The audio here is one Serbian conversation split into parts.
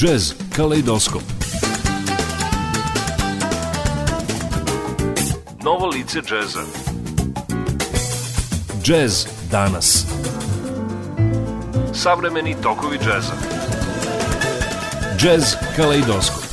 Jazz Kaleidoskop. Novo lice džeza Jazz danas. Savremeni tokovi džeza Jazz Kaleidoskop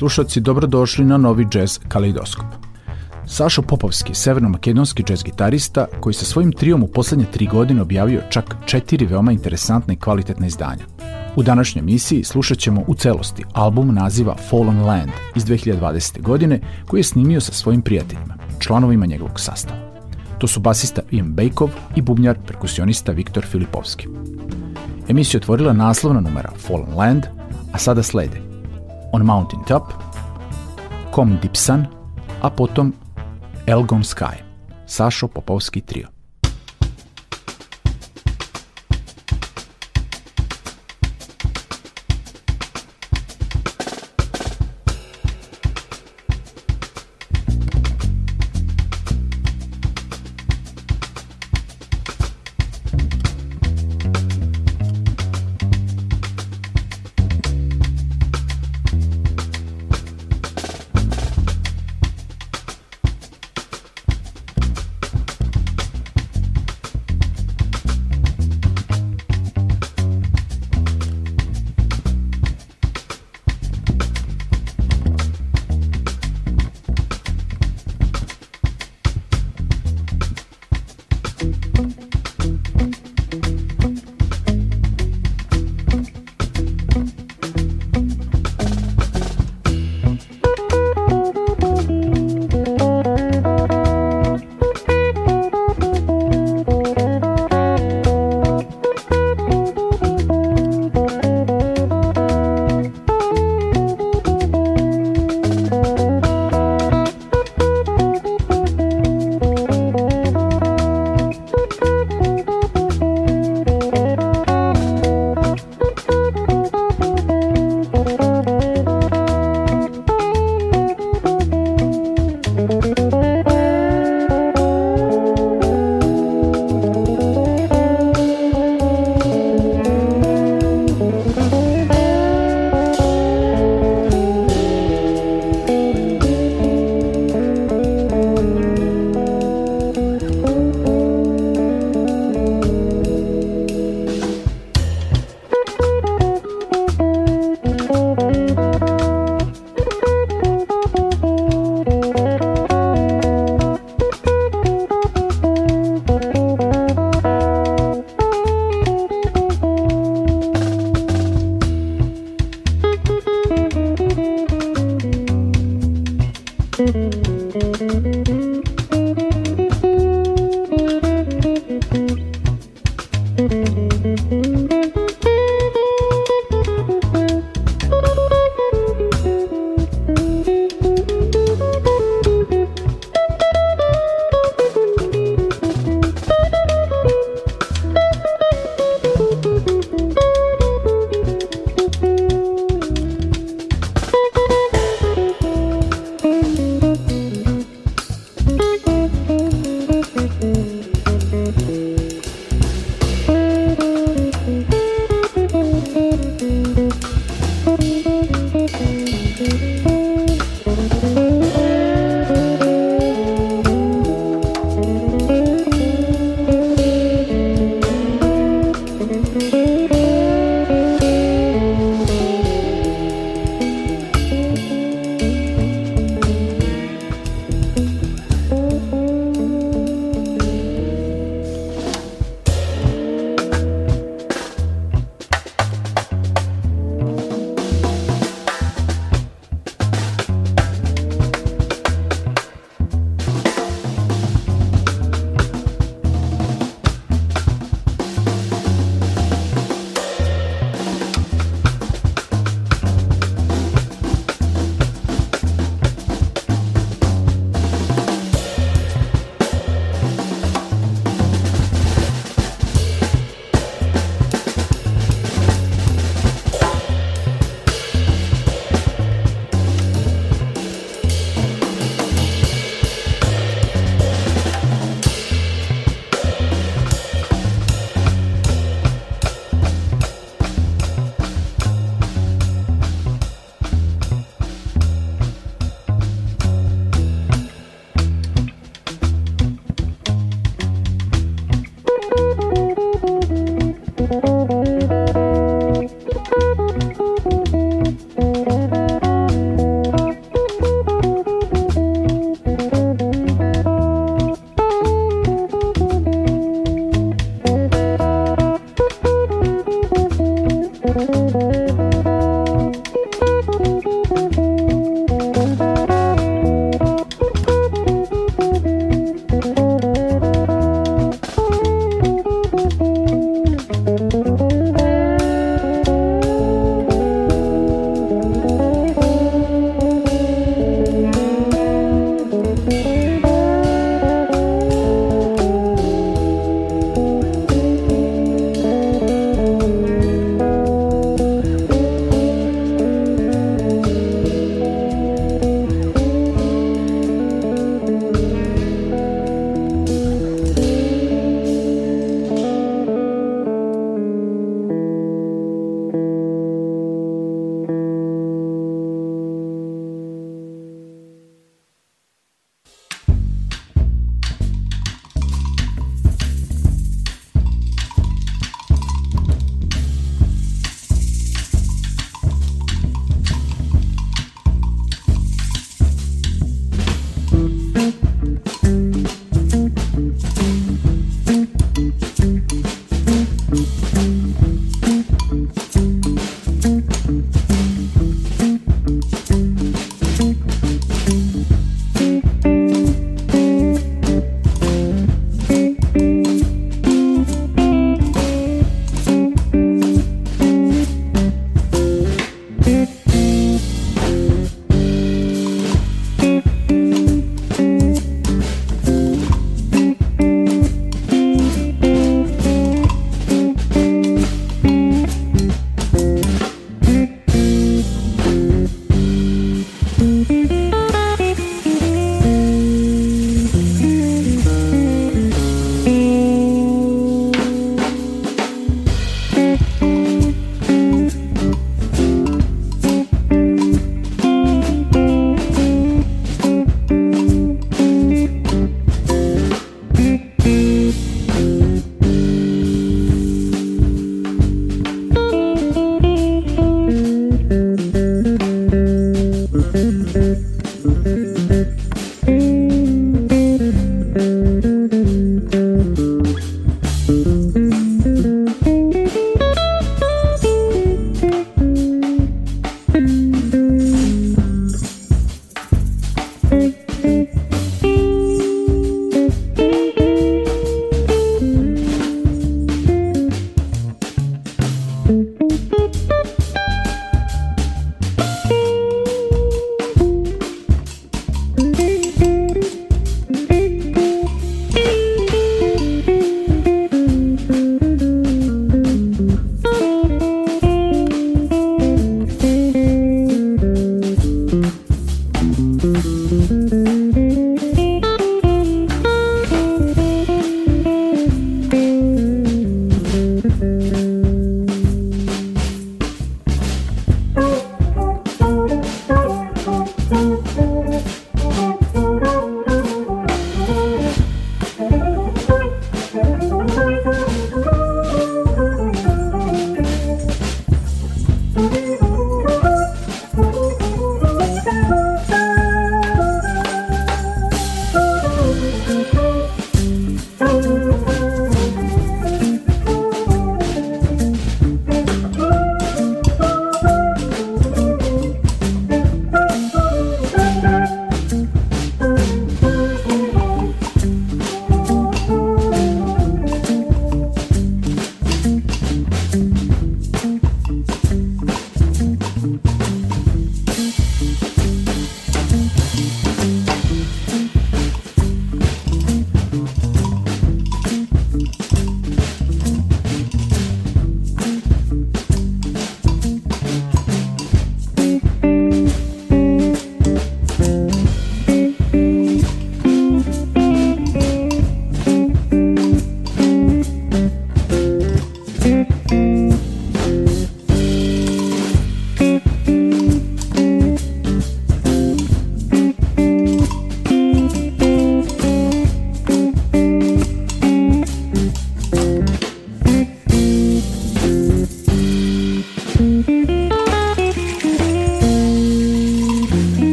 slušalci, dobrodošli na novi jazz kaleidoskop. Sašo Popovski, severno-makedonski jazz gitarista, koji sa svojim trijom u poslednje tri godine objavio čak četiri veoma interesantne i kvalitetne izdanja. U današnjoj emisiji slušat ćemo u celosti album naziva Fallen Land iz 2020. godine koji je snimio sa svojim prijateljima, članovima njegovog sastava. To su basista Ian Bejkov i bubnjar perkusionista Viktor Filipovski. Emisiju otvorila naslovna numera Fallen Land, a sada slede On Mountain Top, Com Dipsan, a potom Elgon Sky, Sašo Popovski trio.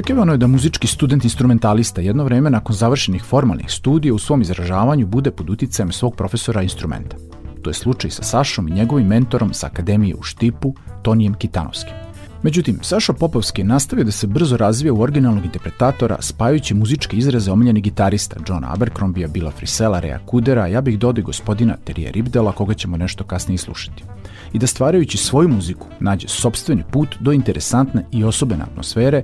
Očekivano je da muzički student instrumentalista jedno vreme nakon završenih formalnih studija u svom izražavanju bude pod uticajem svog profesora instrumenta. To je slučaj sa Sašom i njegovim mentorom sa Akademije u Štipu, Tonijem Kitanovskim. Međutim, Saša Popovski nastavio da se brzo razvija u originalnog interpretatora spajajući muzičke izraze omiljenih gitarista Johna Abercrombija, Bila Frisela, Rea Kudera, ja bih dodao gospodina Terije Ribdela, koga ćemo nešto kasnije slušati. I da stvarajući svoju muziku nađe sobstveni put do interesantne i osobene atmosfere,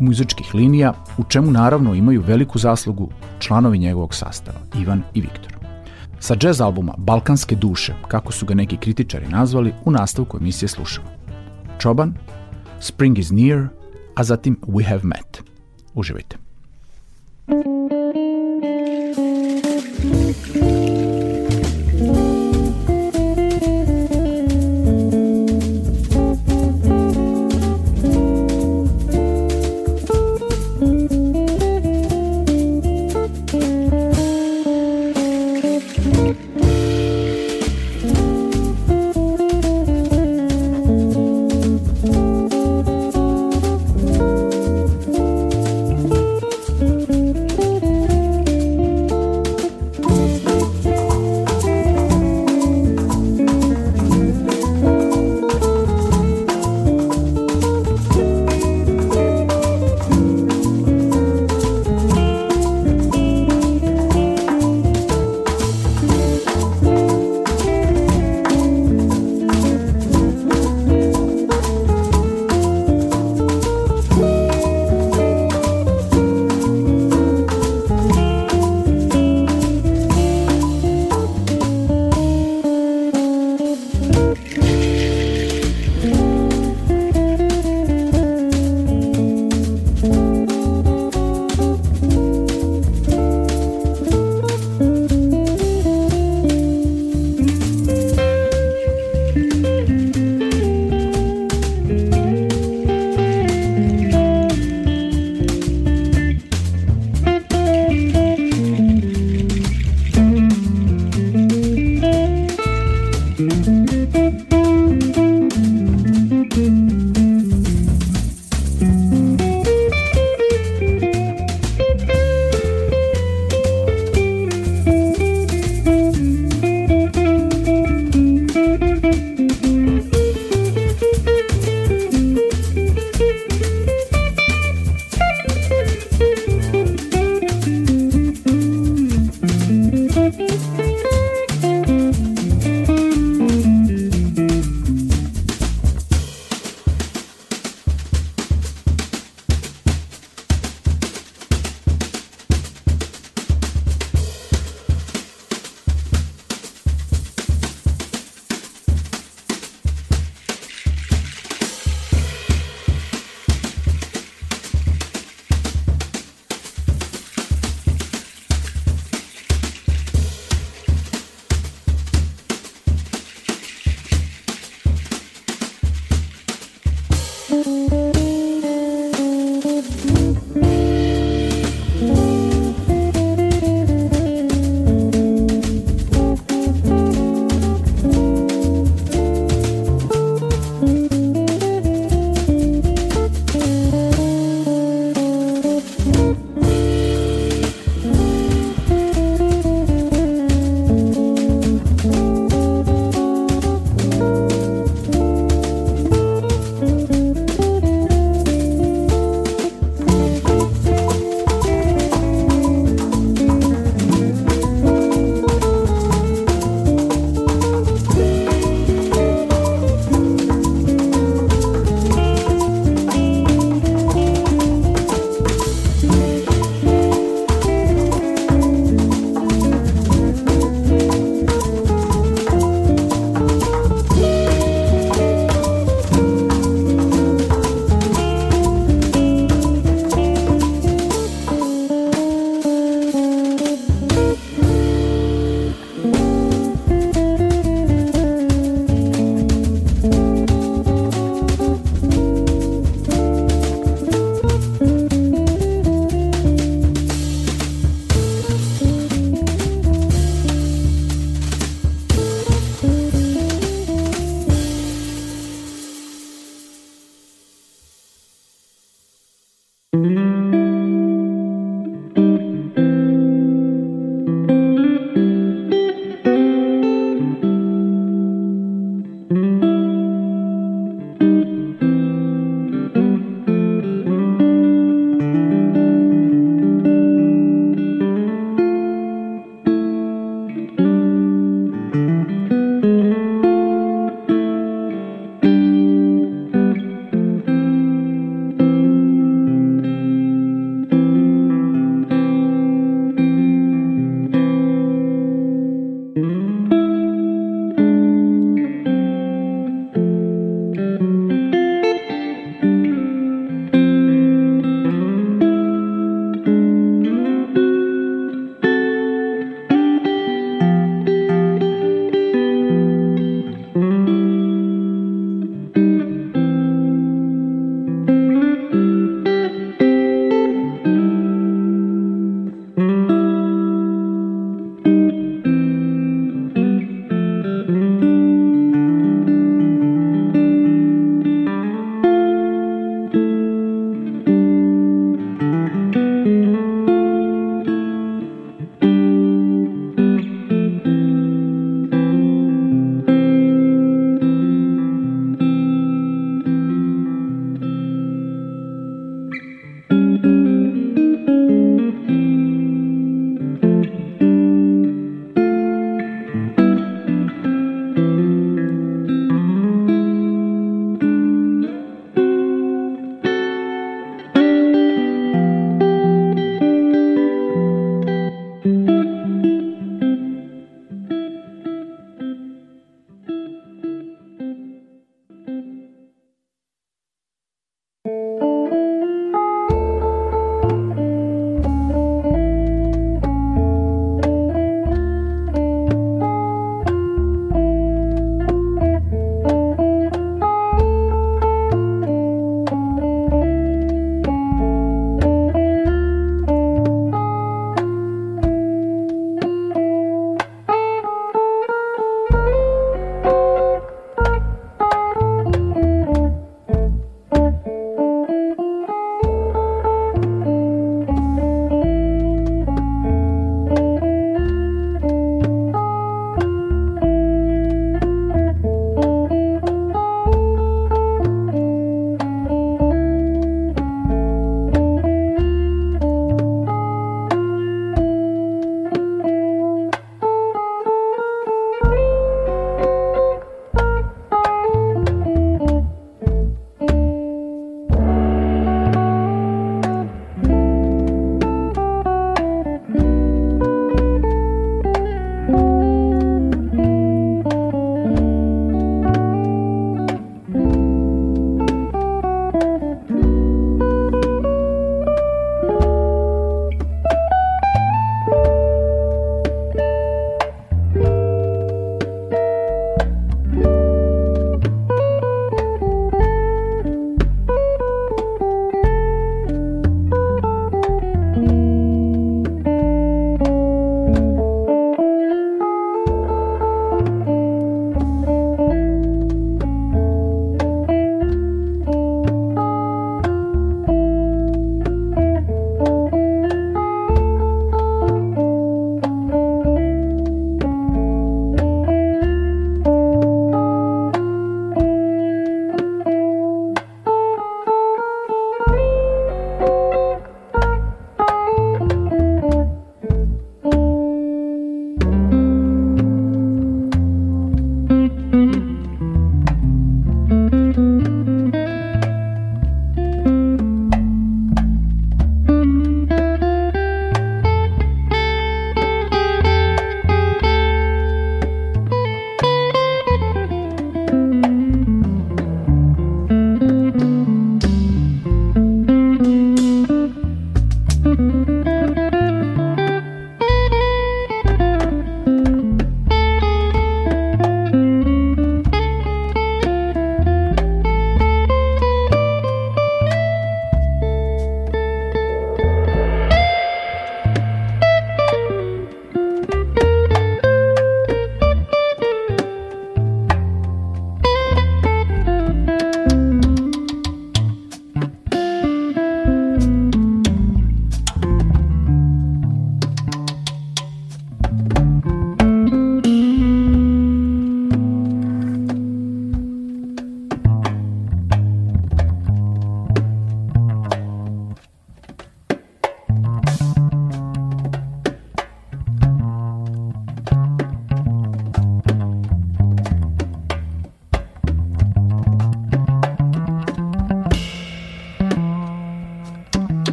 muzičkih linija, u čemu naravno imaju veliku zaslugu članovi njegovog sastava, Ivan i Viktor. Sa jazz albuma Balkanske duše, kako su ga neki kritičari nazvali, u nastavku emisije slušamo. Čoban, Spring is near, a zatim We have met. Uživajte.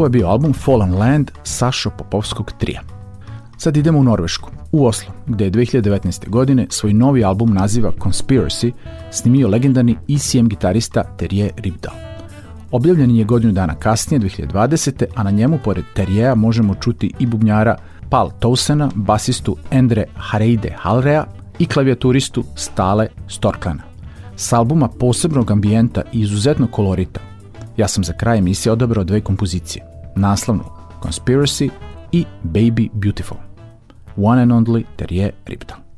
Ovo je bio album Fallen Land Sašo Popovskog trija. Sad idemo u Norvešku, u Oslo, gde je 2019. godine svoj novi album naziva Conspiracy snimio legendarni ECM gitarista Terje Ribdal. Objavljen je godinu dana kasnije, 2020. a na njemu, pored Terjeja, možemo čuti i bubnjara Paul Tousena, basistu Endre Hareide Halrea i klavijaturistu Stale Storklana. S albuma posebnog ambijenta i izuzetno kolorita, ja sam za kraj emisije odabrao dve kompozicije, naslovnu Conspiracy i Baby Beautiful. One and Only Terje Ripta.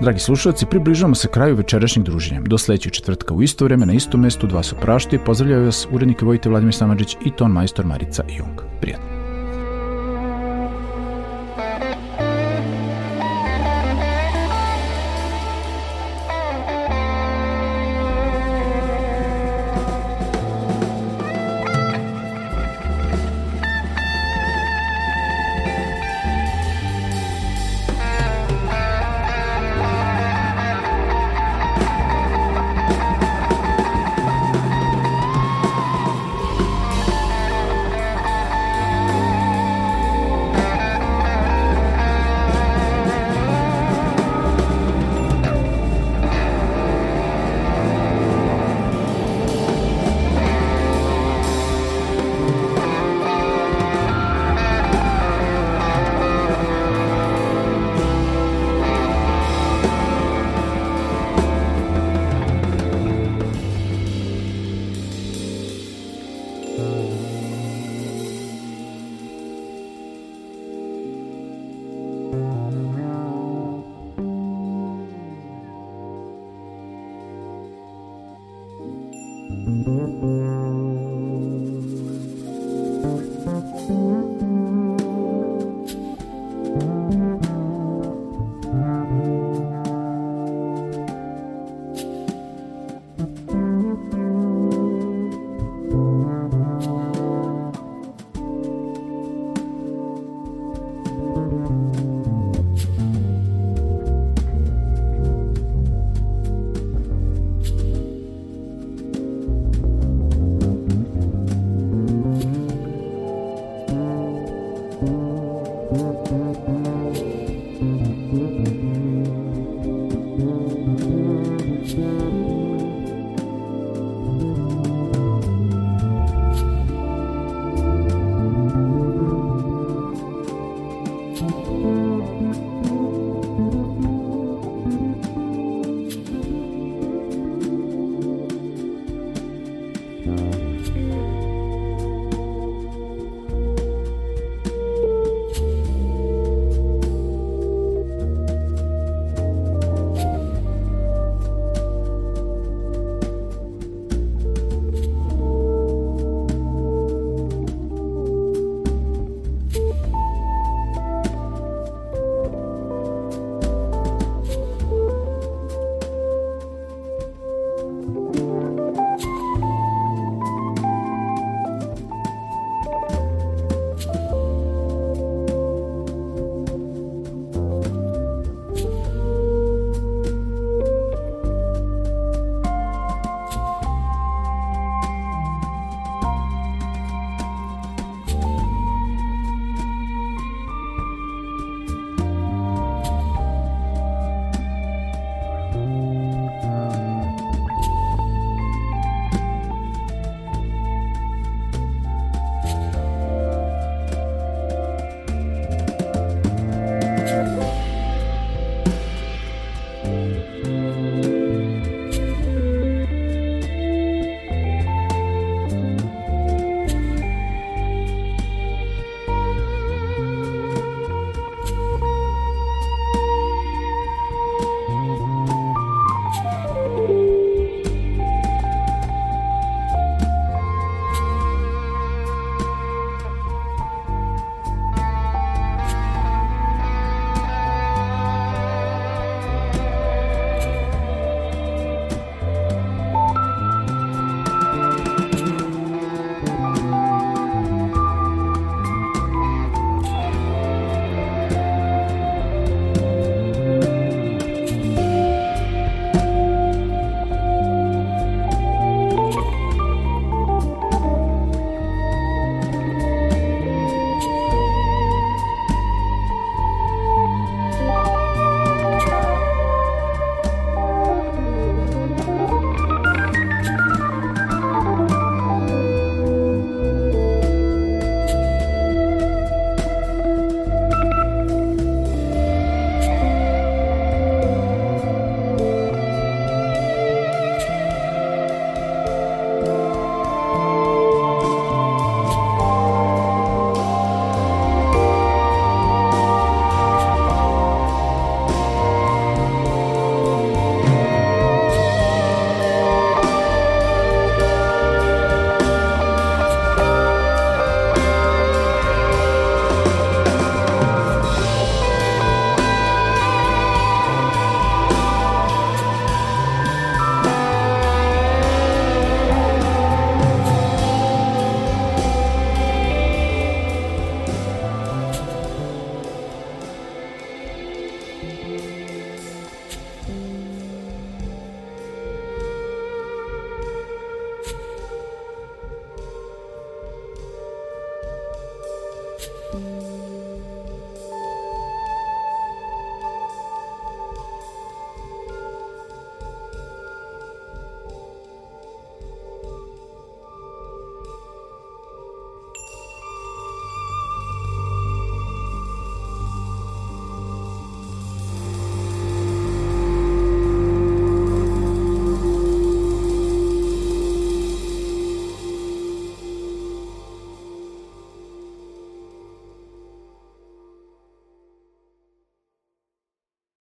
Dragi slušalci, približavamo se kraju večerašnjeg druženja. Do sledećeg četvrtka u isto vreme na istom mestu dva se praštaju. Pozdravljaju vas urednik Vojte Vladimir Samadžić i ton majstor Marica Jung. Prijatno.